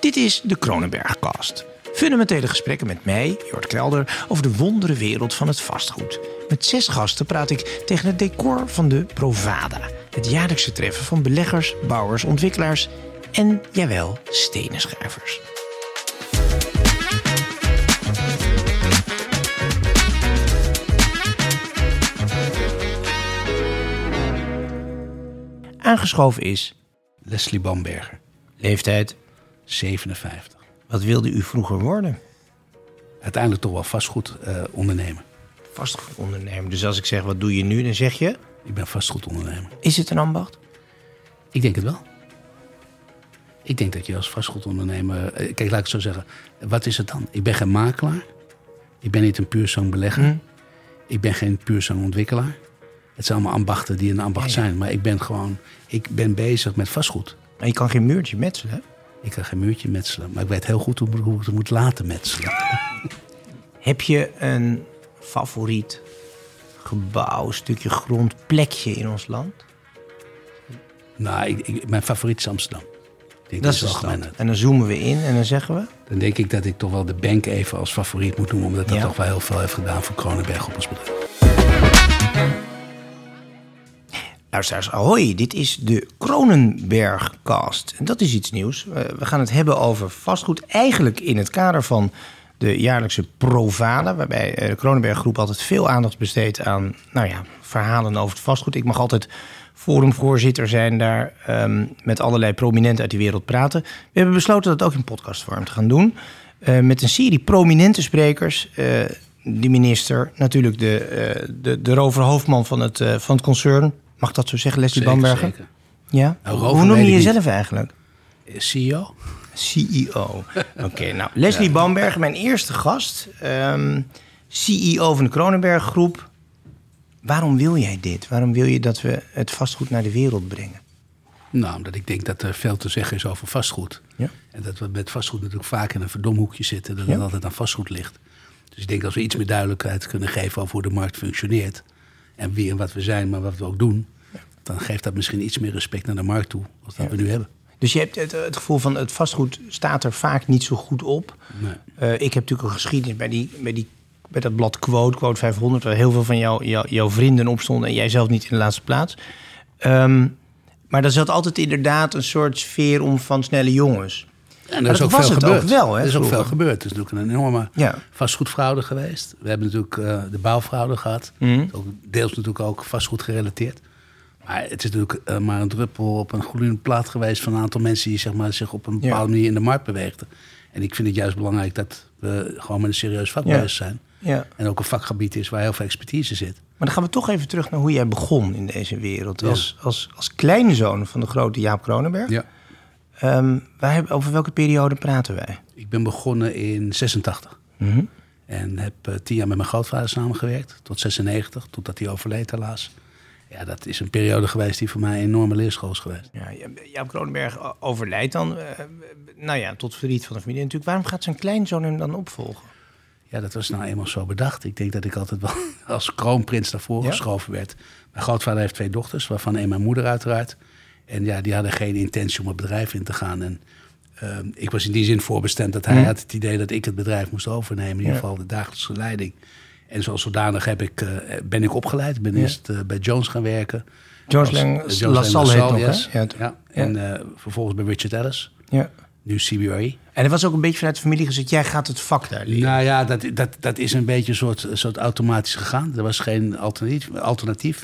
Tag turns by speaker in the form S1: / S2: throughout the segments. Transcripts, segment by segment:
S1: Dit is de Kronenbergcast. Fundamentele gesprekken met mij, Jort Kelder, over de wondere wereld van het vastgoed. Met zes gasten praat ik tegen het decor van de Provada. Het jaarlijkse treffen van beleggers, bouwers, ontwikkelaars en, jawel, stenenschrijvers. Aangeschoven is
S2: Leslie Bamberger,
S1: leeftijd.
S2: 57.
S1: Wat wilde u vroeger worden?
S2: Uiteindelijk toch wel vastgoed eh ondernemer.
S1: Vastgoedondernemer. Dus als ik zeg, wat doe je nu? Dan zeg je,
S2: Ik ben vastgoedondernemer.
S1: is het een ambacht?
S2: Ik denk het wel. Ik denk dat je als vastgoedondernemer... eh, Kijk, laat ik het zo zeggen. Wat is het dan? Ik ben geen makelaar. Ik ben niet een puur zo'n belegger.
S1: Hm.
S2: Ik ben geen puur zo'n ontwikkelaar. Het zijn allemaal ambachten die een ambacht
S1: Ja, ja.
S2: zijn. Maar ik ben gewoon... Ik ben bezig met vastgoed.
S1: Maar je kan geen muurtje metselen. hè?
S2: Ik kan geen muurtje metselen. Maar ik weet heel goed hoe, hoe ik het moet laten metselen.
S1: Heb je een favoriet gebouw, stukje grond, plekje in ons land?
S2: nou, ik, ik- mijn favoriet is Amsterdam. Denk
S1: Dat is de
S2: wel
S1: stad.
S2: gemeen.
S1: En dan zoomen we in en dan zeggen we...
S2: Dan denk ik dat ik toch wel de bank even als favoriet moet noemen. Omdat dat
S1: Ja.
S2: toch wel heel veel heeft gedaan voor Kronenberg op ons bedrijf.
S1: Luisteraars, ahoy, dit is de Kronenbergcast. En dat is iets nieuws. Eh, we gaan het hebben over vastgoed. Eigenlijk in het kader van de jaarlijkse Provada... waarbij eh, de Kronenberg Groep altijd veel aandacht besteedt aan... nou ja, verhalen over het vastgoed. Ik mag altijd forumvoorzitter zijn daar... ehm, met allerlei prominenten uit die wereld praten. We hebben besloten dat ook in podcastvorm te gaan doen... Eh, met een serie prominente sprekers... eh, de minister, natuurlijk de, de, de roverhoofdman van het, van het concern. Mag dat zo zeggen, Leslie
S2: Zeker,
S1: Bamberger?
S2: zeker.
S1: Ja.
S2: Nou,
S1: Hoe noem je jezelf eigenlijk?
S2: CEO?
S1: CEO. Oké, nou, Leslie Bamberger, mijn eerste gast. ehm, CEO van de Kronenberg Groep. Waarom wil jij dit? Waarom wil je dat we het vastgoed naar de wereld brengen?
S2: Nou, omdat ik denk dat er veel te zeggen is over vastgoed.
S1: Ja.
S2: En dat we met vastgoed natuurlijk vaak in een verdomhoekje zitten. Dat
S1: Ja.
S2: het altijd aan vastgoed ligt. Dus ik denk als we iets meer duidelijkheid kunnen geven over hoe de markt functioneert. En wie en wat we zijn, maar wat we ook doen. Dan geeft dat misschien iets meer respect naar de markt toe. Als dat we nu hebben.
S1: Dus je hebt het, het gevoel van het vastgoed staat er vaak niet zo goed op.
S2: Nee.
S1: Eh, ik heb natuurlijk een geschiedenis bij, die, bij, die, bij dat blad Quote, Quote 500... waar heel veel van jou, jou, jouw vrienden op stonden... en jij zelf niet in de laatste plaats. Ehm, maar er zat altijd inderdaad een soort sfeer om van snelle jongens.
S2: En er is
S1: dat
S2: ook
S1: was
S2: veel
S1: het
S2: gebeurd.
S1: ook wel, hè,
S2: er is ook veel gebeurd. Het is natuurlijk een enorme
S1: Ja.
S2: vastgoedfraude geweest. We hebben natuurlijk eh, de bouwfraude gehad. Ook deels natuurlijk ook vastgoed gerelateerd. Maar het is natuurlijk eh, maar een druppel op een gloeiende plaat geweest... van een aantal mensen die zeg maar, zich op een
S1: Ja.
S2: bepaalde manier in de markt beweegden. En ik vind het juist belangrijk dat we gewoon met een serieus vak
S1: Ja.
S2: zijn.
S1: Ja.
S2: En ook een vakgebied is waar heel veel expertise zit.
S1: Maar dan gaan we toch even terug naar hoe jij begon in deze wereld.
S2: Ja.
S1: Als, als, als kleinzoon van de grote Jaap Kronenberg.
S2: Ja.
S1: Ehm, wij hebben, over welke periode praten wij?
S2: Ik ben begonnen in 86.
S1: Mhm.
S2: En heb eh, tien jaar met mijn grootvader samengewerkt. Tot 96, totdat hij overleed helaas. Ja, dat is een periode geweest die voor mij een enorme leerschool is geweest.
S1: Ja, Jaap Kronenberg overlijdt dan. eh, nou ja, tot verdriet van de familie natuurlijk. Waarom gaat zijn kleinzoon hem dan opvolgen?
S2: Ja, dat was nou eenmaal zo bedacht. Ik denk dat ik altijd wel als kroonprins daarvoor
S1: Ja?
S2: geschoven werd. Mijn grootvader heeft twee dochters, waarvan één mijn moeder uiteraard. En ja, die hadden geen intentie om het bedrijf in te gaan. En ehm, ik was in die zin voorbestemd dat hij had het idee dat ik het bedrijf moest overnemen. In ieder geval de dagelijkse leiding. En zoals zodanig heb ik, eh, ben ik opgeleid. Ik ben eerst eh, bij Jones gaan werken.
S1: Jones
S2: Als-
S1: Lang
S2: Jones
S1: LaSalle heet nog,
S2: yes.
S1: hè? Ja, het-
S2: En eh, vervolgens bij Richard Ellis,
S1: Ja.
S2: nu CBRE.
S1: En er was ook een beetje vanuit de familie gezegd... jij gaat het vak daar leren.
S2: Nou ja, dat, dat, dat is een beetje een soort, soort automatisch gegaan. Er was geen alternatief. alternatief.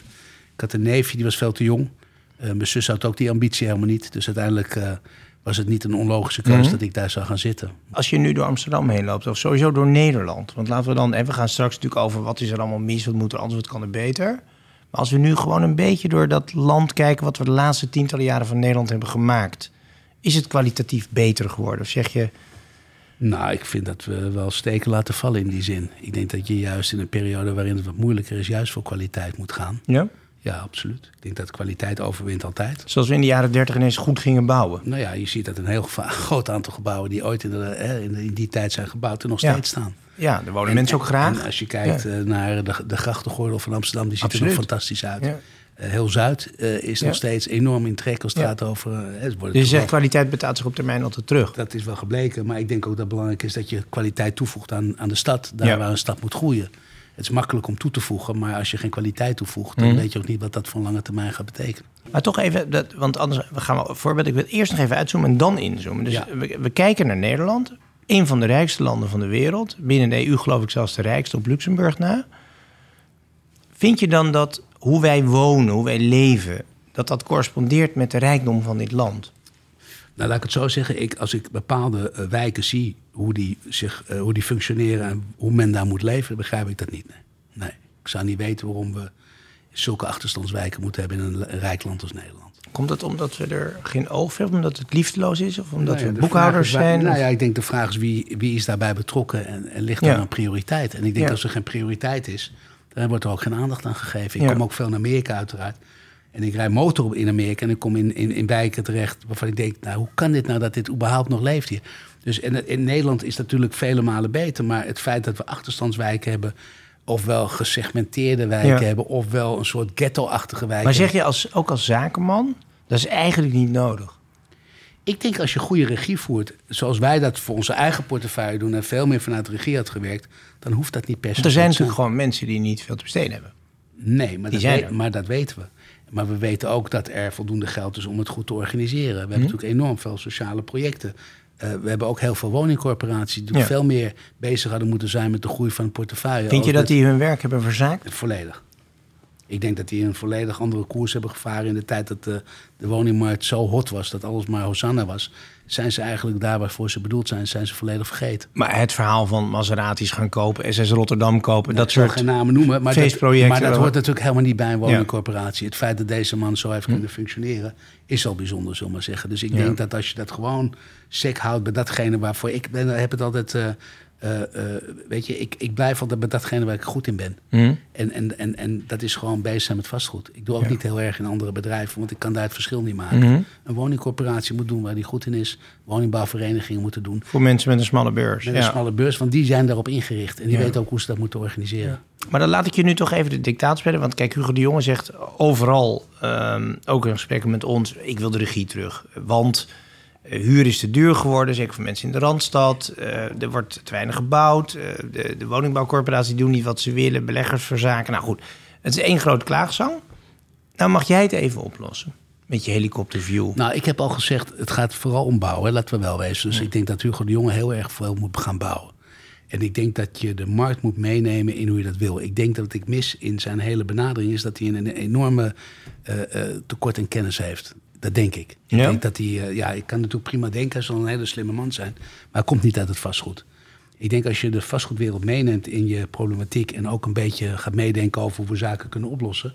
S2: Ik had een neefje, die was veel te jong. Eh, mijn zus had ook die ambitie helemaal niet. Dus uiteindelijk eh, was het niet een onlogische keuze
S1: Mhm.
S2: dat ik daar zou gaan zitten.
S1: Als je nu door Amsterdam heen loopt, of sowieso door Nederland. Want laten we dan, en we gaan straks natuurlijk over wat is er allemaal mis, wat moet er anders, wat kan er beter. Maar als we nu gewoon een beetje door dat land kijken, wat we de laatste tientallen jaren van Nederland hebben gemaakt. Is het kwalitatief beter geworden? Of zeg je,
S2: Nou, ik vind dat we wel steken laten vallen in die zin. Ik denk dat je juist in een periode waarin het wat moeilijker is... juist voor kwaliteit moet gaan.
S1: ja?
S2: Ja, absoluut. Ik denk dat kwaliteit overwint altijd.
S1: zoals we in de jaren dertig ineens goed gingen bouwen?
S2: Nou ja, je ziet dat een heel groot aantal gebouwen... die ooit in, de, hè, in, die tijd zijn gebouwd... er nog
S1: Ja.
S2: steeds staan.
S1: Ja, daar wonen
S2: En-
S1: mensen ook graag.
S2: En als je kijkt
S1: Ja.
S2: eh, naar de, de grachtengordel van Amsterdam, die ziet er nog fantastisch uit.
S1: Ja.
S2: heel Zuid is
S1: Ja.
S2: nog steeds enorm in trek als het gaat over... eh, het wordt
S1: Dus je zegt
S2: wel-
S1: kwaliteit betaalt zich op termijn altijd terug.
S2: dat is wel gebleken, maar ik denk ook dat het belangrijk is dat je kwaliteit toevoegt aan, aan de stad. Daar waar een stad moet groeien. Het is makkelijk om toe te voegen, maar als je geen kwaliteit toevoegt, dan
S1: Mhm.
S2: weet je ook niet wat dat voor lange termijn gaat betekenen.
S1: Maar toch even, dat, want anders we gaan we voorbeeld. Ik wil eerst nog even uitzoomen en dan inzoomen. Dus
S2: Ja.
S1: we, we kijken naar Nederland, een van de rijkste landen van de wereld. Binnen de EU geloof ik zelfs de rijkste op Luxemburg na. Vind je dan dat hoe wij wonen, hoe wij leven, dat dat correspondeert met de rijkdom van dit land?
S2: Nou, laat ik het zo zeggen. Ik, als ik bepaalde eh, wijken zie, hoe die, zich, eh, hoe die functioneren en hoe men daar moet leven, begrijp ik dat niet. Nee. nee. Ik zou niet weten waarom we zulke achterstandswijken moeten hebben in een, een rijk land als Nederland.
S1: Komt het omdat we er geen oog voor hebben, omdat het liefdeloos is of omdat
S2: Nou ja,
S1: we
S2: de
S1: boekhouders
S2: waar-
S1: zijn?
S2: Nou ja, ik denk de vraag is wie, wie is daarbij betrokken en, en ligt
S1: Ja.
S2: er een prioriteit? En ik denk
S1: Ja.
S2: als er geen prioriteit is, dan wordt er ook geen aandacht aan gegeven. Ik
S1: Ja.
S2: kom ook veel naar Amerika uiteraard. En ik rijd motor op in Amerika en ik kom in, in, in wijken terecht waarvan ik denk, nou hoe kan dit nou dat dit überhaupt nog leeft hier? Dus in, in Nederland is natuurlijk vele malen beter, maar het feit dat we achterstandswijken hebben, ofwel gesegmenteerde wijken
S1: Ja.
S2: hebben, ofwel een soort ghetto-achtige wijken.
S1: maar zeg je als, ook als zakenman, dat is eigenlijk niet nodig.
S2: Ik denk als je goede regie voert, zoals wij dat voor onze eigen portefeuille doen en veel meer vanuit de regie had gewerkt, dan hoeft dat niet per se.
S1: Er zijn natuurlijk gewoon mensen die niet veel te besteden hebben.
S2: Nee, maar
S1: Die
S2: dat, we- maar dat weten we. Maar we weten ook dat er voldoende geld is om het goed te organiseren. We
S1: Mhm.
S2: hebben natuurlijk enorm veel sociale projecten. Eh, we hebben ook heel veel woningcorporaties die
S1: Ja.
S2: veel meer bezig hadden moeten zijn met de groei van het portefeuille.
S1: Vind je dat
S2: met-
S1: die hun werk hebben verzaakt?
S2: Volledig. Ik denk dat die een volledig andere koers hebben gevaren in de tijd dat de, de woningmarkt zo hot was, dat alles maar Hosanna was. Zijn ze eigenlijk daar waarvoor ze bedoeld zijn, zijn ze volledig vergeten.
S1: Maar het verhaal van Maseratis gaan kopen, SS Rotterdam kopen, dat
S2: ik zal
S1: soort...
S2: geen namen noemen, maar dat, maar dat hoort natuurlijk helemaal niet bij een woningcorporatie. Het feit dat deze man zo heeft kunnen functioneren, is al bijzonder, zullen we maar zeggen. Dus ik
S1: Hm. Ja.
S2: denk dat als je dat gewoon sec houdt bij datgene waarvoor ik ben, heb het altijd. eh, eh, eh, weet je, ik, ik blijf altijd bij datgene waar ik goed in ben.
S1: Hm?
S2: En, en, en, en dat is gewoon bezig zijn met vastgoed. Ik doe ook
S1: Ja.
S2: niet heel erg in andere bedrijven, want ik kan daar het verschil niet maken.
S1: Mhm.
S2: Een woningcorporatie moet doen waar die goed in is. Woningbouwverenigingen moeten doen.
S1: Voor mensen met een smalle beurs.
S2: Met
S1: ja.
S2: een smalle beurs, want die zijn daarop ingericht. En die
S1: Ja.
S2: weten ook hoe ze dat moeten organiseren.
S1: Maar dan laat ik je nu toch even de dictaat spelen. Want kijk, Hugo de Jonge zegt overal, ehm, ook in gesprekken met ons... ik wil de regie terug. Want huur is te duur geworden, zeker voor mensen in de Randstad. Eh, er wordt te weinig gebouwd. Eh, de, de woningbouwcorporaties doen niet wat ze willen. Beleggers verzaken. Nou goed, het is één groot klaagzang. Nou mag jij het even oplossen. Met je helikopterview.
S2: Nou, ik heb al gezegd, het gaat vooral om bouwen, laten we wel wezen. Dus ik denk dat Hugo de Jonge heel erg veel moet gaan bouwen. En ik denk dat je de markt moet meenemen in hoe je dat wil. Ik denk dat wat ik mis in zijn hele benadering is dat hij een enorme eh, eh, tekort aan kennis heeft. Dat denk ik. Ik
S1: Ja?
S2: denk dat hij, eh, ja, ik kan natuurlijk prima denken, hij zal een hele slimme man zijn, maar hij komt niet uit het vastgoed. Ik denk als je de vastgoedwereld meeneemt in je problematiek en ook een beetje gaat meedenken over hoe we zaken kunnen oplossen,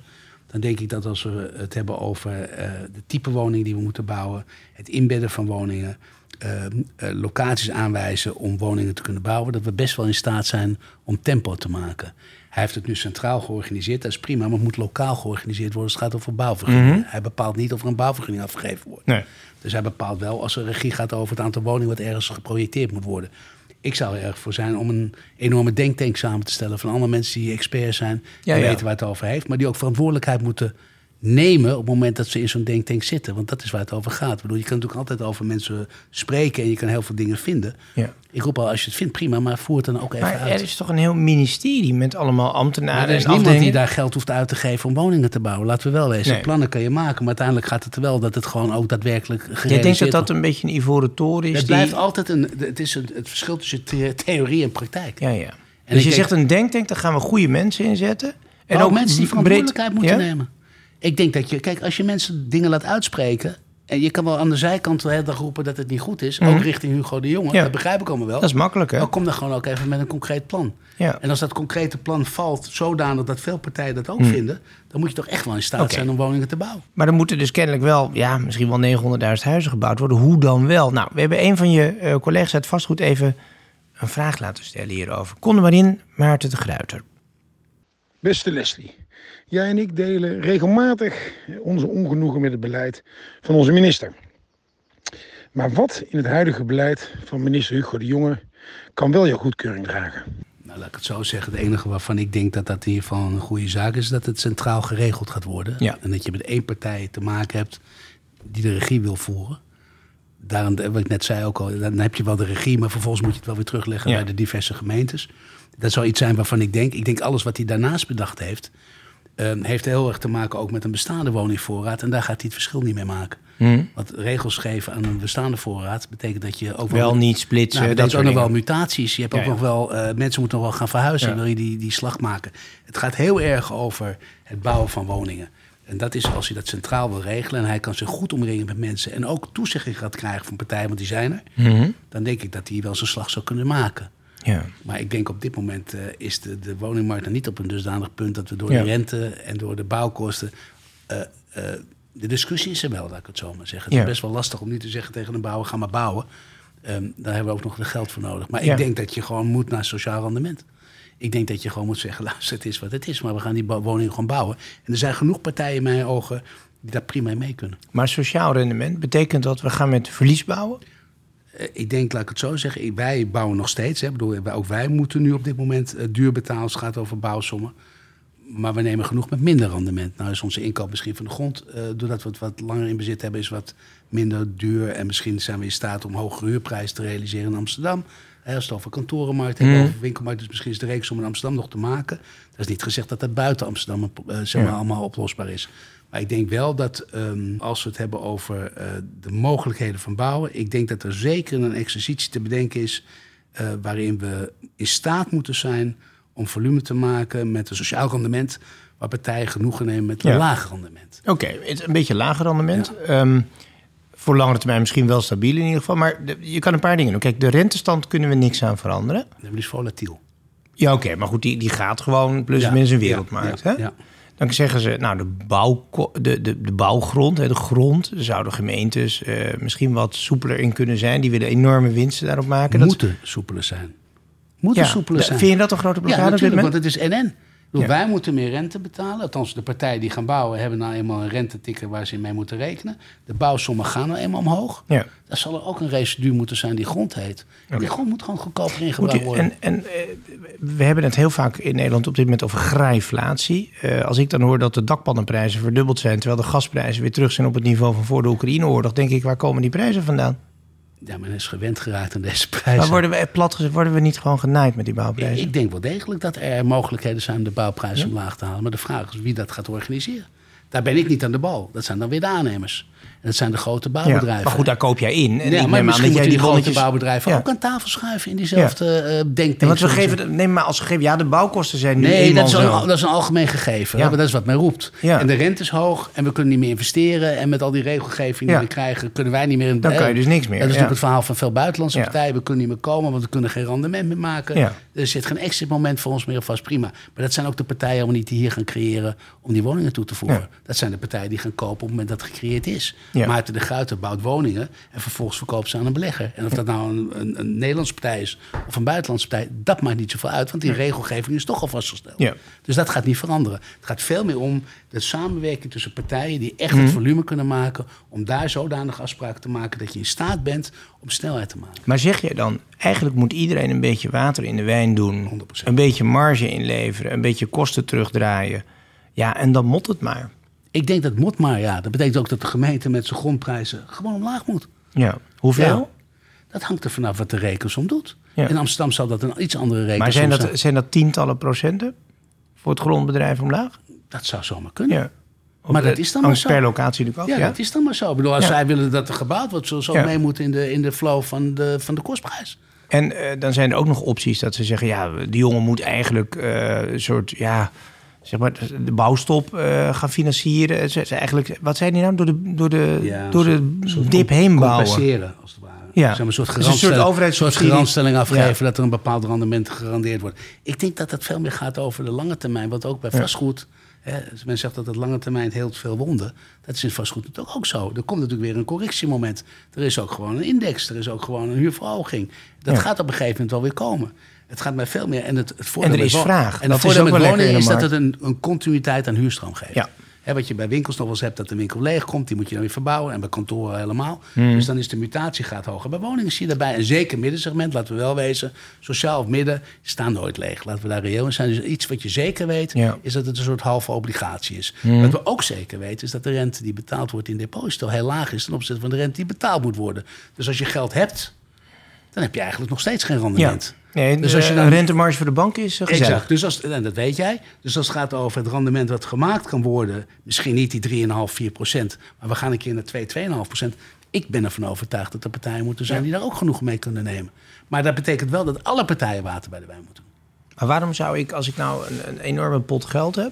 S2: dan denk ik dat als we het hebben over eh, de type woning die we moeten bouwen, het inbedden van woningen, eh, eh, locaties aanwijzen om woningen te kunnen bouwen, dat we best wel in staat zijn om tempo te maken. Hij heeft het nu centraal georganiseerd, dat is prima, maar het moet lokaal georganiseerd worden als het gaat over bouwvergunningen. Hij bepaalt niet of er een bouwvergunning afgegeven wordt.
S1: Nee.
S2: Dus hij bepaalt wel als er regie gaat over het aantal woningen wat ergens geprojecteerd moet worden. Ik zou er erg voor zijn om een enorme denktank samen te stellen van allemaal mensen die experts zijn,
S1: Ja, ja.
S2: weten waar het over heeft, maar die ook verantwoordelijkheid moeten nemen op het moment dat ze in zo'n denktank zitten. Want dat is waar het over gaat. Ik bedoel, je kan natuurlijk altijd over mensen spreken en je kan heel veel dingen vinden.
S1: Ja.
S2: Ik roep al, als je het vindt, prima, maar voer het dan ook even
S1: Maar
S2: uit.
S1: er is toch een heel ministerie met allemaal ambtenaren
S2: Maar er is
S1: en
S2: niemand die daar geld hoeft uit te geven om woningen te bouwen. Laten we wel wezen.
S1: Nee.
S2: Plannen kan je maken, maar uiteindelijk gaat het er wel dat het gewoon ook daadwerkelijk gerealiseerd
S1: Jij denkt dat dat een beetje een ivoren toren is?
S2: Het
S1: die-
S2: blijft altijd een. Het is een, het verschil tussen the- theorie en praktijk.
S1: Ja, ja.
S2: En
S1: dus je
S2: denk-
S1: zegt een denktank, daar gaan we goede mensen in zetten.
S2: En ook mensen die
S1: breed-
S2: verantwoordelijkheid moeten
S1: Ja?
S2: nemen. Ik denk dat je, kijk, als je mensen dingen laat uitspreken. En je kan wel aan de zijkant de hele dag roepen dat het niet goed is. Ook richting Hugo de Jonge.
S1: Mhm. Ja.
S2: Dat begrijp ik allemaal wel.
S1: Dat is makkelijk, hè?
S2: Maar kom dan gewoon ook even met een concreet plan.
S1: Ja.
S2: En als dat concrete plan valt zodanig dat veel partijen dat ook vinden. dan moet je toch echt wel in staat
S1: Mhm.
S2: Zijn om woningen te bouwen.
S1: Maar er moeten dus kennelijk wel, ja, misschien wel 900.000 huizen gebouwd worden. Hoe dan wel? Nou, we hebben een van je eh, collega's uit vastgoed even een vraag laten stellen hierover. Er maar in, Maarten de Gruiter.
S3: Beste Leslie, jij en ik delen regelmatig onze ongenoegen met het beleid van onze minister. Maar wat in het huidige beleid van minister Hugo de Jonge kan wel jouw goedkeuring dragen?
S2: Nou, laat ik het zo zeggen. Het enige waarvan ik denk dat dat in ieder geval een goede zaak is... dat het centraal geregeld gaat worden.
S1: Ja.
S2: En dat je met één partij te maken hebt die de regie wil voeren. Daarom, wat ik net zei ook al, dan heb je wel de regie... maar vervolgens moet je het wel weer terugleggen
S1: Ja.
S2: bij de diverse gemeentes. Dat zou iets zijn waarvan ik denk... ik denk alles wat hij daarnaast bedacht heeft... ehm, heeft heel erg te maken ook met een bestaande woningvoorraad. En daar gaat hij het verschil niet mee maken.
S1: Hm?
S2: Want regels geven aan een bestaande voorraad... betekent dat je ook
S1: Wel niet splitsen,
S2: nou,
S1: dat
S2: dat ook nog wel mutaties. Je hebt
S1: Ja,
S2: ook
S1: ja.
S2: nog wel, eh, mensen moeten nog wel gaan verhuizen.
S1: Ja.
S2: Wil je die, die slag maken? Het gaat heel erg over het bouwen van woningen. En dat is als hij dat centraal wil regelen en hij kan zich goed omringen met mensen en ook toezegging gaat krijgen van partijen, want die zijn er,
S1: Mhm.
S2: dan denk ik dat hij wel zijn slag zou kunnen maken.
S1: Ja.
S2: Maar ik denk op dit moment eh, is de, de woningmarkt nog niet op een dusdanig punt dat we door
S1: Ja.
S2: de rente en door de bouwkosten. eh, eh, de discussie is er wel, laat ik het zo maar zeggen. Het
S1: Ja.
S2: is best wel lastig om nu te zeggen tegen een bouwer: ga maar bouwen. Ehm, daar hebben we ook nog de geld voor nodig. Maar ik denk dat je gewoon moet naar sociaal rendement. Ik denk dat je gewoon moet zeggen: luister, het is wat het is, maar we gaan die woningen gewoon bouwen. En er zijn genoeg partijen in mijn ogen die daar prima mee kunnen.
S1: Maar sociaal rendement betekent dat we gaan met verlies bouwen?
S2: Eh, ik denk, laat ik het zo zeggen, wij bouwen nog steeds. Hè. Bedoel, ook wij moeten nu op dit moment eh, duur betalen als het gaat over bouwsommen. Maar we nemen genoeg met minder rendement. Nou is onze inkoop misschien van de grond, eh, doordat we het wat langer in bezit hebben, is wat minder duur. En misschien zijn we in staat om hogere huurprijzen te realiseren in Amsterdam. Hè, als het over kantorenmarkt hebben, over winkelmarkt, dus misschien is de reeksom in Amsterdam nog te maken. Dat is niet gezegd dat dat buiten Amsterdam zeg maar,
S1: Ja.
S2: allemaal oplosbaar is. Maar ik denk wel dat ehm, als we het hebben over eh, de mogelijkheden van bouwen, ik denk dat er zeker een exercitie te bedenken is eh, waarin we in staat moeten zijn om volume te maken met een sociaal rendement, waar partijen genoegen nemen met een
S1: Ja.
S2: laag rendement.
S1: Oké, een beetje lager rendement. Ehm, voor langere termijn misschien wel stabiel in ieder geval. Maar de- je kan een paar dingen doen. Kijk, de rentestand kunnen we niks aan veranderen.
S2: Dat is volatiel.
S1: Ja, oké, maar goed, die, die gaat gewoon plus
S2: Ja,
S1: minus een wereldmarkt. hè?
S2: ja.
S1: Dan zeggen ze, nou, de, bouw, de, de, de bouwgrond, de grond, zouden gemeentes eh, misschien wat soepeler in kunnen zijn. Die willen enorme winsten daarop maken. Dat-
S2: Moeten soepeler zijn. Moeten
S1: ja,
S2: soepeler zijn.
S1: Vind je dat een grote
S2: Ja,
S1: blokkade dit
S2: natuurlijk, want het is NN. Bedoel,
S1: Ja.
S2: Wij moeten meer rente betalen. Althans, de partijen die gaan bouwen hebben nou eenmaal een rentetikker waar ze mee moeten rekenen. De bouwsommen gaan nou eenmaal omhoog.
S1: Ja.
S2: Dan zal er ook een residu moeten zijn die grond heet. Die grond moet gewoon goedkoper ingebouwd worden.
S1: en en eh, we hebben het heel vaak in Nederland op dit moment over grijflatie. Eh, als ik dan hoor dat de dakpannenprijzen verdubbeld zijn... terwijl de gasprijzen weer terug zijn op het niveau van voor de Oekraïne-oorlog... denk ik, waar komen die prijzen vandaan?
S2: Ja, men is gewend geraakt aan deze
S1: Maar
S2: prijzen.
S1: worden we plat worden we niet gewoon genaaid met die bouwprijzen?
S2: Ik denk wel degelijk dat er mogelijkheden zijn om de bouwprijs omlaag te halen. Maar de vraag is wie dat gaat organiseren. Daar ben ik niet aan de bal. Dat zijn dan weer de aannemers. En dat zijn de grote
S1: Ja,
S2: bouwbedrijven.
S1: maar goed, daar koop jij in. En
S2: ja, maar
S1: aan
S2: misschien
S1: dat jij
S2: moeten die grote
S1: bonnetjes-
S2: bouwbedrijven
S1: Ja.
S2: ook aan tafel schuiven in diezelfde eh denktank.
S1: Ja, want we geven, de- neem maar als gegeven, ja, de bouwkosten zijn nu
S2: Nee,
S1: eenmaal
S2: dat is, een, dat is een algemeen gegeven.
S1: Ja.
S2: Maar dat is wat men roept.
S1: Ja.
S2: En de rente is hoog en we kunnen niet meer investeren. En met al die regelgeving die
S1: Ja.
S2: we krijgen, kunnen wij niet meer... In,
S1: Dan
S2: eh,
S1: kan je dus niks meer,
S2: Dat is
S1: ja.
S2: natuurlijk het verhaal van veel buitenlandse
S1: Ja.
S2: partijen. We kunnen niet meer komen, want we kunnen geen rendement meer maken.
S1: Ja.
S2: Er zit geen exit moment voor ons meer vast. Prima. Maar dat zijn ook de partijen niet die hier gaan creëren om die woningen toe te voegen.
S1: Ja.
S2: Dat zijn de partijen die gaan kopen op het moment dat het gecreëerd is.
S1: Ja.
S2: Maarten de Gruiter bouwt woningen en vervolgens verkoopt ze aan een belegger. En of dat nou een, een, een Nederlandse partij is of een buitenlandse partij, dat maakt niet zoveel uit. Want die regelgeving is toch al vastgesteld.
S1: Ja.
S2: Dus dat gaat niet veranderen. Het gaat veel meer om de samenwerking tussen partijen die echt
S1: Mhm.
S2: het volume kunnen maken. Om daar zodanig afspraken te maken dat je in staat bent om snelheid te maken.
S1: Maar zeg je dan, eigenlijk moet iedereen een beetje water in de wijn doen...
S2: 100%.
S1: een beetje marge inleveren, een beetje kosten terugdraaien... Ja, en dan mot het maar.
S2: Ik denk dat moet maar, ja. Dat betekent ook dat de gemeente met zijn grondprijzen gewoon omlaag moet.
S1: Ja, hoeveel?
S2: Ja. Dat hangt er vanaf wat de rekensom doet.
S1: Ja.
S2: In Amsterdam zal dat een iets andere rekensom
S1: Maar zijn
S2: zijn.
S1: dat, zijn dat tientallen procenten voor het grondbedrijf omlaag?
S2: Dat zou zomaar kunnen.
S1: Ja.
S2: Maar dat is dan maar zo.
S1: per locatie natuurlijk
S2: Ja,
S1: af, ja?
S2: dat is dan maar zo. Ik bedoel, als
S1: Ja.
S2: zij willen dat er gebouwd wordt, zullen ze ook
S1: Ja.
S2: mee moeten in de, in de flow van de, van de kostprijs.
S1: En eh, dan zijn er ook nog opties dat ze zeggen... ja, die jongen moet eigenlijk eh, een soort... ja, zeg maar, de bouwstop eh, gaan financieren. Ze, ze eigenlijk, wat zijn die nou? Door de, door de,
S2: Ja,
S1: door de dip heen bouwen.
S2: Compenseren, als het ware.
S1: Ja.
S2: Zeg maar een soort,
S1: Dus een soort
S2: garantstelling- soort garantstelling afgeven...
S1: Ja.
S2: dat er een bepaald rendement gegarandeerd wordt. Ik denk dat dat veel meer gaat over de lange termijn. Want ook bij vastgoed... Hè, men zegt dat het lange termijn heel veel wonden. Dat is in vastgoed natuurlijk ook zo. Er komt natuurlijk weer een correctiemoment. Er is ook gewoon een index. Er is ook gewoon een huurverhoging. Dat gaat op een gegeven moment wel weer komen. Het gaat mij veel meer... En, het, het voordeel
S1: En er is vraag.
S2: En
S1: Dat
S2: het voordeel met woningen
S1: in
S2: is dat het een, een continuïteit aan huurstroom geeft.
S1: Ja.
S2: Hè, wat je bij winkels nog wel eens hebt, dat de winkel leeg komt. Die moet je dan weer verbouwen. En bij kantoren helemaal. Dus dan is de mutatiegraad hoger. Bij woningen zie je daarbij een zeker middensegment, laten we wel wezen. Sociaal of midden staan nooit leeg. Laten we daar reëel in zijn. Dus iets wat je zeker weet,
S1: Ja.
S2: is dat het een soort halve obligatie is. Wat we ook zeker weten, is dat de rente die betaald wordt in deposito heel laag is ten opzichte van de rente die betaald moet worden. Dus als je geld hebt, dan heb je eigenlijk nog steeds geen
S1: Ja.
S2: rendement.
S1: Nee,
S2: Dus als je
S1: een
S2: dan-
S1: rentemarge voor de bank is eh, gezellig.
S2: Exact. Dus als, en dat weet jij. Dus als het gaat over het rendement wat gemaakt kan worden, misschien niet die 3,5, 4 procent, maar we gaan een keer naar 2, 2,5 procent. Ik ben ervan overtuigd dat er partijen moeten zijn die daar ook genoeg mee kunnen nemen. Maar dat betekent wel dat alle partijen water bij de wijn moeten.
S1: Maar waarom zou ik, als ik nou een, een enorme pot geld heb,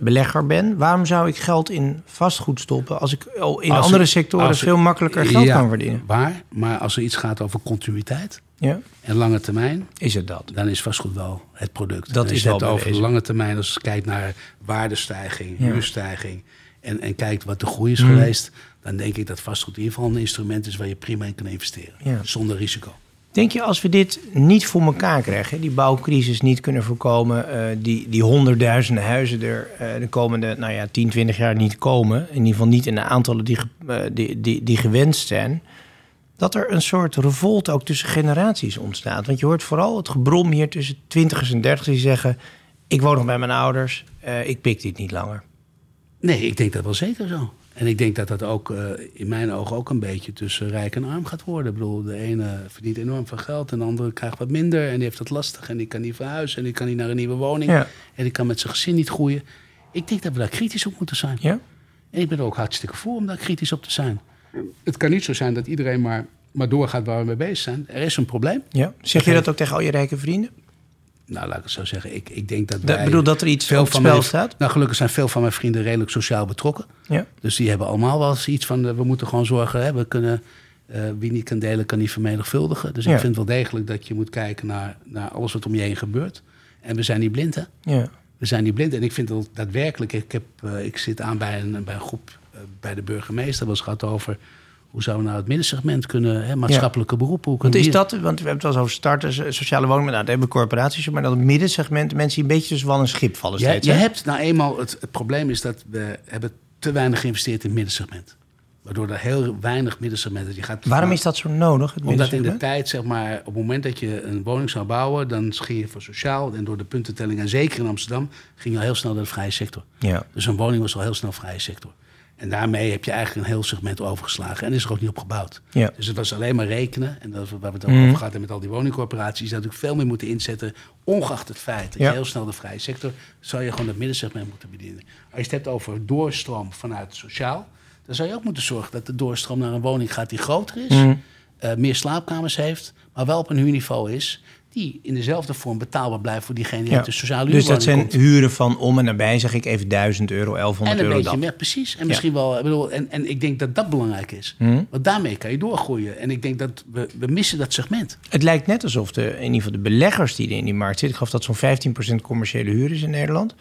S1: belegger ben, waarom zou ik geld in vastgoed stoppen als ik in
S2: Als
S1: andere
S2: ik-
S1: sectoren
S2: ik-
S1: veel makkelijker geld
S2: Ja,
S1: kan verdienen?
S2: Waar, maar als er iets gaat over continuïteit
S1: Ja,
S2: en lange termijn,
S1: is het dat?
S2: dan is vastgoed wel het product.
S1: Dat
S2: En
S1: is
S2: als je het over de lange termijn, als je kijkt naar waardestijging,
S1: Ja.
S2: huurstijging en, en kijkt wat de groei
S1: Hmm.
S2: is geweest, dan denk ik dat vastgoed in ieder geval een instrument is waar je prima in kan investeren. Zonder risico.
S1: Denk je als we dit niet voor elkaar krijgen, die bouwcrisis niet kunnen voorkomen, eh, die, die honderdduizenden huizen er eh, de komende nou ja, 10, 20 jaar niet komen, in ieder geval niet in de aantallen die, eh, die, die, die gewenst zijn, dat er een soort revolt ook tussen generaties ontstaat? Want je hoort vooral het gebrom hier tussen twintigers en dertigers die zeggen, ik woon nog bij mijn ouders, ik pik dit niet langer.
S2: Nee, ik denk dat wel zeker zo. En ik denk dat dat ook eh, in mijn ogen ook een beetje tussen rijk en arm gaat worden. Ik bedoel, de ene verdient enorm veel geld en de andere krijgt wat minder. En die heeft het lastig en die kan niet verhuizen en die kan niet naar een nieuwe woning.
S1: Ja.
S2: En die kan met zijn gezin niet groeien. Ik denk dat we daar kritisch op moeten zijn.
S1: Ja?
S2: En ik ben er ook hartstikke voor om daar kritisch op te zijn. Het kan niet zo zijn dat iedereen maar, maar doorgaat waar we mee bezig zijn. Er is een probleem.
S1: ja? Zeg je dat ook tegen al je rijke vrienden?
S2: Nou, laat ik het zo zeggen. Ik, ik denk dat
S1: Dat
S2: wij...
S1: bedoel dat er iets
S2: veel
S1: op
S2: van
S1: spel
S2: mijn-
S1: staat?
S2: Nou, gelukkig zijn veel van mijn vrienden redelijk sociaal betrokken.
S1: Ja.
S2: Dus die hebben allemaal wel eens iets van... eh, we moeten gewoon zorgen, hè, we kunnen... eh, wie niet kan delen, kan niet vermenigvuldigen. Dus
S1: Ja.
S2: ik vind wel degelijk dat je moet kijken naar, naar alles wat om je heen gebeurt. En we zijn niet blind, hè?
S1: Ja.
S2: We zijn niet blind. En ik vind het daadwerkelijk... Ik, heb, eh, ik zit aan bij een, bij een groep bij de burgemeester. Dat was gaat over... Hoe zouden we nou het middensegment kunnen... Hè, maatschappelijke beroepen... Hoe
S1: Want is
S2: die-
S1: dat, want we hebben het wel eens over starters, eh, sociale woningen, nou, dat hebben corporaties, maar dat het middensegment, mensen die een beetje tussen wal en schip vallen
S2: Je,
S1: steeds.
S2: je
S1: hè?
S2: hebt nou eenmaal... Het, het probleem is dat we hebben te weinig geïnvesteerd in het middensegment. Waardoor er heel weinig middensegmenten... Je gaat
S1: Waarom is dat zo nodig, het
S2: Omdat in de tijd, zeg maar, op het moment dat je een woning zou bouwen, dan ging je voor sociaal en door de puntentelling, en zeker in Amsterdam, ging je al heel snel naar de vrije sector.
S1: Ja.
S2: Dus een woning was al heel snel vrije sector. En daarmee heb je eigenlijk een heel segment overgeslagen en is er ook niet op gebouwd.
S1: Ja.
S2: Dus het was alleen maar rekenen, en dat waar we het ook
S1: Mhm.
S2: over gehad hebben met al die woningcorporaties, dat natuurlijk veel meer moeten inzetten, ongeacht het feit dat
S1: Ja.
S2: je heel snel de vrije sector, zou je gewoon het middensegment moeten bedienen. Als je het hebt over doorstroom vanuit sociaal, dan zou je ook moeten zorgen dat de doorstroom naar een woning gaat die groter is,
S1: Mhm.
S2: eh, meer slaapkamers heeft, maar wel op een huurniveau is die in dezelfde vorm betaalbaar blijft voor diegene die
S1: Ja.
S2: uit de sociale
S1: Dus dat zijn
S2: komt.
S1: huren van om en nabij, zeg ik even 1000 euro, 1100
S2: En een
S1: euro
S2: beetje
S1: dat.
S2: meer, precies. En misschien wel, ik bedoel, en, en ik denk dat dat belangrijk is.
S1: Mhm.
S2: Want daarmee kan je doorgroeien. En ik denk dat we, we missen dat segment.
S1: Het lijkt net alsof de, in ieder geval de beleggers die er in die markt zitten, ik geloof dat zo'n 15% commerciële huur is in Nederland.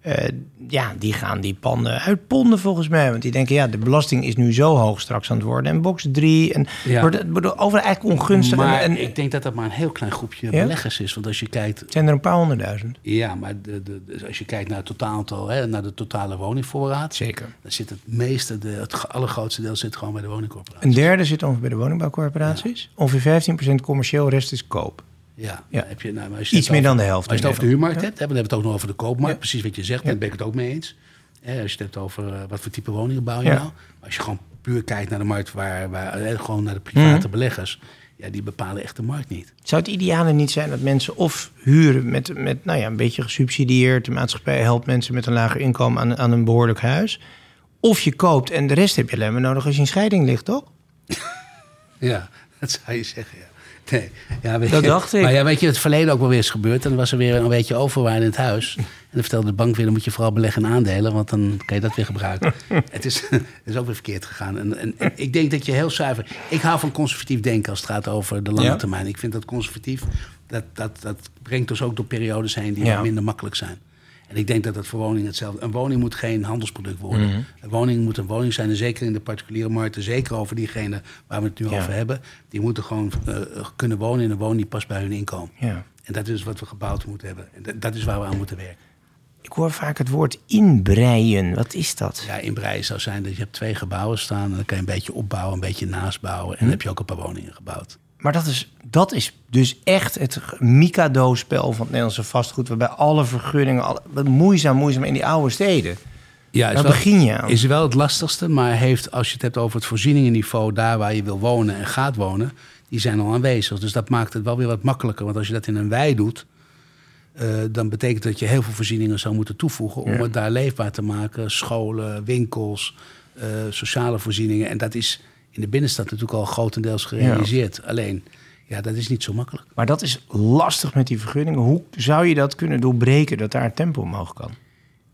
S1: Eh, ja, die gaan die panden uitponden volgens mij. Want die denken, ja, de belasting is nu zo hoog straks aan het worden. En box 3. En
S2: Ja.
S1: wordt het overal eigenlijk ongunstig.
S2: Maar
S1: en, en,
S2: ik denk dat dat maar een heel klein groepje
S1: Ja?
S2: beleggers is. Want als je kijkt,
S1: het zijn er een paar honderdduizend.
S2: ja, maar de, de, de- als je kijkt naar het totaal, hè, naar de totale woningvoorraad,
S1: Zeker.
S2: dan zit het meeste, de, het allergrootste deel zit gewoon bij de woningcorporatie.
S1: Een derde zit ongeveer bij de woningbouwcorporaties. Ongeveer 15% commercieel, rest is koop.
S2: Ja,
S1: Ja.
S2: Heb je, nou, maar als je
S1: Iets meer
S2: over-
S1: dan de helft
S2: als je het over de huurmarkt hebt, hè, dan hebben we het ook nog over de koopmarkt.
S1: Ja.
S2: Precies wat je zegt,
S1: Ja.
S2: daar ben ik het ook mee eens. Als je het hebt over eh, wat voor type woningen bouw je
S1: Ja.
S2: nou. Als je gewoon puur kijkt naar de markt, waar, waar, eh, gewoon naar de private
S1: Mhm.
S2: beleggers, ja, die bepalen echt de markt niet.
S1: Zou het ideale niet zijn dat mensen of huren met, met nou ja, een beetje gesubsidieerd, de maatschappij helpt mensen met een lager inkomen aan, aan een behoorlijk huis, of je koopt en de rest heb je alleen maar nodig als je in scheiding ligt, toch?
S2: Ja, dat zou je zeggen, ja. Nee, ja, weet
S1: Dat
S2: je,
S1: dacht ik.
S2: Maar ja, weet je, het verleden ook wel weer is gebeurd. En dan was er weer een beetje overwaarde in het huis. En dan vertelde de bank weer, dan moet je vooral beleggen in aandelen. Want dan kan je dat weer gebruiken. het, is, het is ook weer verkeerd gegaan. En, en, en ik denk dat je heel zuiver... Ik hou van conservatief denken als het gaat over de lange
S1: Ja.
S2: termijn. Ik vind dat conservatief, dat, dat, dat brengt ons ook door periodes heen die
S1: Ja.
S2: minder makkelijk zijn. En ik denk dat dat voor woningen hetzelfde... Een woning moet geen handelsproduct worden.
S1: Mhm.
S2: Een woning moet een woning zijn. En zeker in de particuliere markten. Zeker over diegenen waar we het nu
S1: Ja.
S2: over hebben. Die moeten gewoon eh, kunnen wonen in een woning die past bij hun inkomen.
S1: Ja.
S2: En dat is wat we gebouwd moeten hebben. En dat, dat is waar we aan moeten werken.
S1: Ik hoor vaak het woord inbreien. Wat is dat?
S2: Ja, inbreien zou zijn dat je hebt twee gebouwen staan... en dan kan je een beetje opbouwen, een beetje naastbouwen... en
S1: Hm.
S2: dan heb je ook een paar woningen gebouwd.
S1: Maar dat is, dat is dus echt het Mikado-spel van het Nederlandse vastgoed... waarbij alle vergunningen, alle, moeizaam, moeizaam in die oude steden.
S2: Ja, is
S1: Daar
S2: wel-
S1: begin je aan.
S2: Is wel het lastigste, maar heeft, als je het hebt over het voorzieningenniveau, daar waar je wil wonen en gaat wonen, die zijn al aanwezig. Dus dat maakt het wel weer wat makkelijker. Want als je dat in een wei doet, eh, dan betekent dat je heel veel voorzieningen zou moeten toevoegen om
S1: Ja.
S2: het daar leefbaar te maken. Scholen, winkels, eh, sociale voorzieningen. En dat is in de binnenstad natuurlijk al grotendeels gerealiseerd. Alleen, ja, dat is niet zo makkelijk.
S1: Maar dat is lastig met die vergunningen. Hoe zou je dat kunnen doorbreken, dat daar tempo omhoog kan?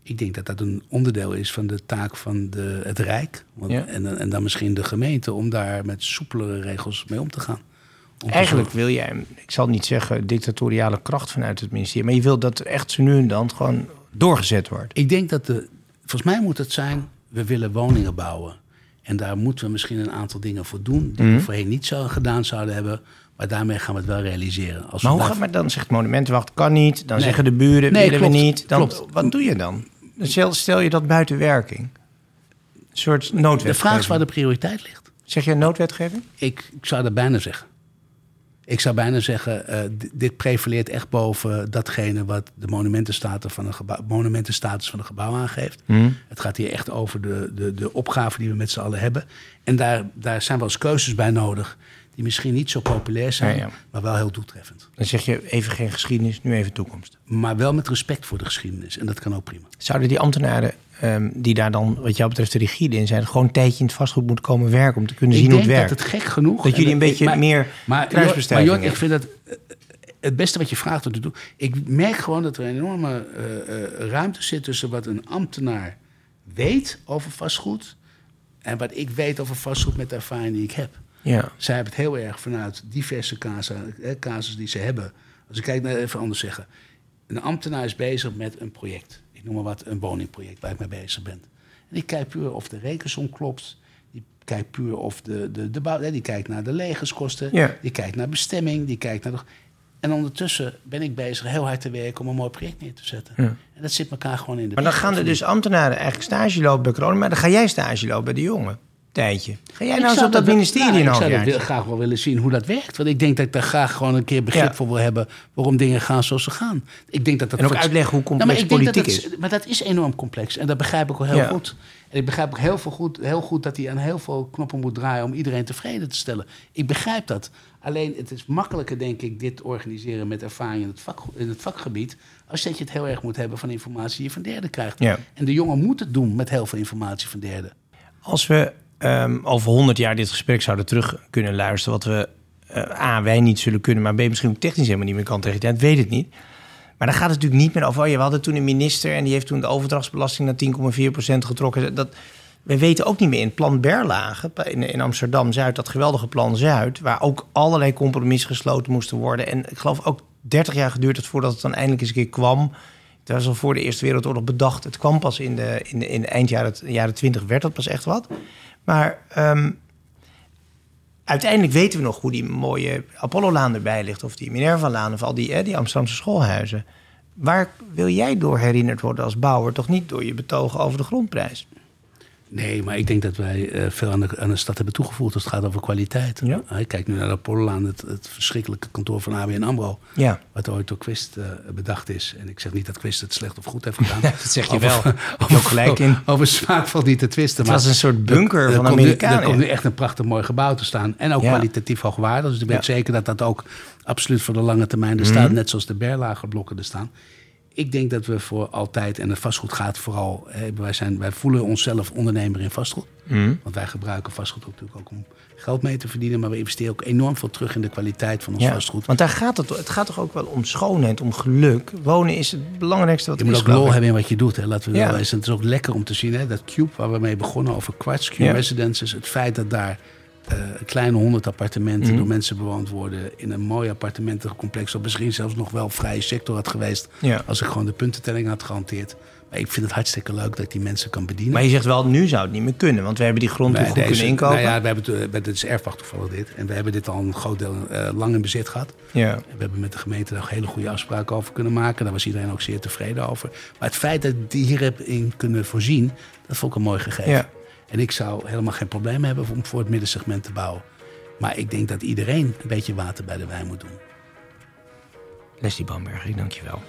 S2: Ik denk dat dat een onderdeel is van de taak van de, het Rijk. Want,
S1: Ja.
S2: en, en dan misschien de gemeente om daar met soepelere regels mee om te gaan.
S1: Eigenlijk wil jij, ik zal niet zeggen dictatoriale kracht vanuit het ministerie... maar je wil dat er echt zo nu en dan gewoon doorgezet wordt.
S2: Ik denk dat de. Volgens mij moet het zijn. We willen woningen bouwen. En daar moeten we misschien een aantal dingen voor doen. die
S1: Mhm.
S2: we voorheen niet zo gedaan zouden hebben. Maar daarmee gaan we het wel realiseren. Als
S1: Maar hoe gaat maar dan zegt Monumentenwacht kan niet. Dan
S2: Nee.
S1: zeggen de buren
S2: Nee,
S1: willen
S2: klopt,
S1: we niet. Dan,
S2: klopt.
S1: Wat doe je dan? Dan stel, stel je dat buiten werking. Een soort
S2: de
S1: noodwetgeving.
S2: vraag is waar de prioriteit ligt.
S1: Zeg je noodwetgeving?
S2: Ik, ik zou dat bijna zeggen. Ik zou bijna zeggen, eh, dit prevaleert echt boven datgene wat de monumentenstatus van een gebouw, monumentenstatus van een gebouw aangeeft.
S1: Hm.
S2: Het gaat hier echt over de, de, de opgave die we met z'n allen hebben. En daar, daar zijn wel eens keuzes bij nodig die misschien niet zo populair zijn,
S1: Ja, ja.
S2: maar wel heel doeltreffend.
S1: Dan zeg je even geen geschiedenis, nu even toekomst.
S2: Maar wel met respect voor de geschiedenis. En dat kan ook prima.
S1: Zouden die ambtenaren ehm, die daar dan wat jou betreft de rigide in zijn... gewoon een tijdje in het vastgoed moeten komen werken... om te kunnen
S2: ik
S1: zien hoe
S2: denk
S1: het
S2: dat
S1: werkt?
S2: het gek genoeg...
S1: Dat jullie
S2: en
S1: een beetje
S2: maar-
S1: meer
S2: Maar, maar Jort, ik vind dat eh, het beste wat je vraagt om te doen. Ik merk gewoon dat er een enorme eh, eh, ruimte zit tussen wat een ambtenaar weet over vastgoed. en wat ik weet over vastgoed met de ervaring die ik heb.
S1: Ja.
S2: Zij hebben het heel erg vanuit diverse casus, casus die ze hebben. Als ik kijk naar even anders zeggen. Een ambtenaar is bezig met een project. Ik noem maar wat, een woningproject waar ik mee bezig ben. En die kijkt puur of de rekensom klopt. Die kijkt puur of de, de, de bouw... Die kijkt naar de legerskosten.
S1: Ja.
S2: Die kijkt naar bestemming. Die kijkt naar de... En ondertussen ben ik bezig heel hard te werken om een mooi project neer te zetten.
S1: Ja.
S2: En dat zit elkaar gewoon in de
S1: Maar dan gaan er dus ambtenaren eigenlijk stage lopen bij corona... maar dan ga jij stage lopen bij de jongen. Tijdje. Ga jij nou eens op dat
S2: wel-
S1: ministerie
S2: nou,
S1: een
S2: Ik zou dat wil- graag wel willen zien hoe dat werkt. Want ik denk dat ik daar graag gewoon een keer begrip
S1: Ja.
S2: voor wil hebben... waarom dingen gaan zoals ze gaan. Ik denk dat dat
S1: En ook uitleggen hoe
S2: Nou,
S1: complex
S2: maar ik denk
S1: politiek
S2: dat
S1: is.
S2: Maar dat is enorm complex. En dat begrijp ik ook heel
S1: Ja.
S2: goed. En ik begrijp ook heel, veel goed, heel goed dat hij aan heel veel knoppen moet draaien... om iedereen tevreden te stellen. Ik begrijp dat. Alleen het is makkelijker, denk ik, dit organiseren met ervaring in het, vak, in het vakgebied... als dat je het heel erg moet hebben van informatie die je van derden krijgt.
S1: Ja.
S2: En de jongen moet het doen met heel veel informatie van derden.
S1: Als we ehm, over 100 jaar dit gesprek zouden terug kunnen luisteren, wat we eh, A, wij niet zullen kunnen, maar B, misschien ook technisch helemaal niet meer kan tegen die tijd, weet het niet. Maar dan gaat het natuurlijk niet meer over, oh we hadden toen een minister en die heeft toen de overdrachtsbelasting naar 10,4% getrokken. Dat, we weten ook niet meer in plan Berlage in, in Amsterdam-Zuid, dat geweldige plan Zuid, waar ook allerlei compromissen gesloten moesten worden. En ik geloof ook 30 jaar geduurd het voordat het dan eindelijk eens een keer kwam. Het was al voor de Eerste Wereldoorlog bedacht. Het kwam pas in de, in in de eindjaren jaren 20 werd dat pas echt wat. Maar ehm, uiteindelijk weten we nog hoe die mooie Apollo-laan erbij ligt... of die Minerva-laan of al die, hè, die Amsterdamse schoolhuizen. Waar wil jij door herinnerd worden als bouwer? Toch niet door je betogen over de grondprijs?
S2: Nee, maar ik denk dat wij eh, veel aan de, aan de stad hebben toegevoegd als het gaat over kwaliteit.
S1: Ja.
S2: Ik kijk nu naar de Apollolaan, het, het verschrikkelijke kantoor van ABN AMRO.
S1: Ja,
S2: Wat ooit door Quist eh, bedacht is. En ik zeg niet dat Quist het slecht of goed heeft gedaan.
S1: dat zeg je
S2: Over-
S1: wel. Gelijk in.
S2: Over smaak valt niet te twisten.
S1: Het was een soort bunker
S2: er
S1: van Amerikanen.
S2: Er komt nu echt een prachtig mooi gebouw te staan. En ook
S1: Ja.
S2: kwalitatief hoogwaardig. Dus ik weet
S1: Ja.
S2: zeker dat dat ook absoluut voor de lange termijn er
S1: Mhm.
S2: staat. Net zoals de Berlage-blokken er staan. Ik denk dat we voor altijd, en het vastgoed gaat vooral... Hè, wij, zijn, wij voelen onszelf ondernemer in vastgoed.
S1: Mhm.
S2: Want wij gebruiken vastgoed natuurlijk ook om geld mee te verdienen. Maar we investeren ook enorm veel terug in de kwaliteit van ons
S1: Ja,
S2: vastgoed.
S1: want daar gaat het, het gaat toch ook wel om schoonheid, om geluk. Wonen is het belangrijkste wat
S2: Je
S1: er
S2: moet
S1: is.
S2: ook lol hebben in wat je doet. Hè. Laten we
S1: Ja.
S2: wel eens. En het is ook lekker om te zien. Hè, dat Cube waar we mee begonnen over Quartz, Cube
S1: Ja.
S2: Residences. Het feit dat daar eh, kleine honderd appartementen
S1: Mhm.
S2: door mensen bewoond worden. In een mooi appartementencomplex. Dat misschien zelfs nog wel vrije sector had geweest.
S1: Ja.
S2: Als ik gewoon de puntentelling had gehanteerd. Maar ik vind het hartstikke leuk dat ik die mensen kan bedienen.
S1: Maar je zegt wel, nu zou het niet meer kunnen. Want we hebben die grond toch goed
S2: deze-
S1: kunnen inkopen.
S2: Nou ja, we hebben het, eh, dit is erfpacht toevallig dit. En we hebben dit al een groot deel eh, lang in bezit gehad.
S1: ja.
S2: We hebben met de gemeente daar hele goede afspraken over kunnen maken. Daar was iedereen ook zeer tevreden over. Maar het feit dat ik die hier heb in kunnen voorzien, dat vond ik een mooi gegeven.
S1: Ja.
S2: En ik zou helemaal geen probleem hebben om voor het middensegment te bouwen. Maar ik denk dat iedereen een beetje water bij de wijn moet doen.
S1: Leslie Bamberg, ik dank je wel.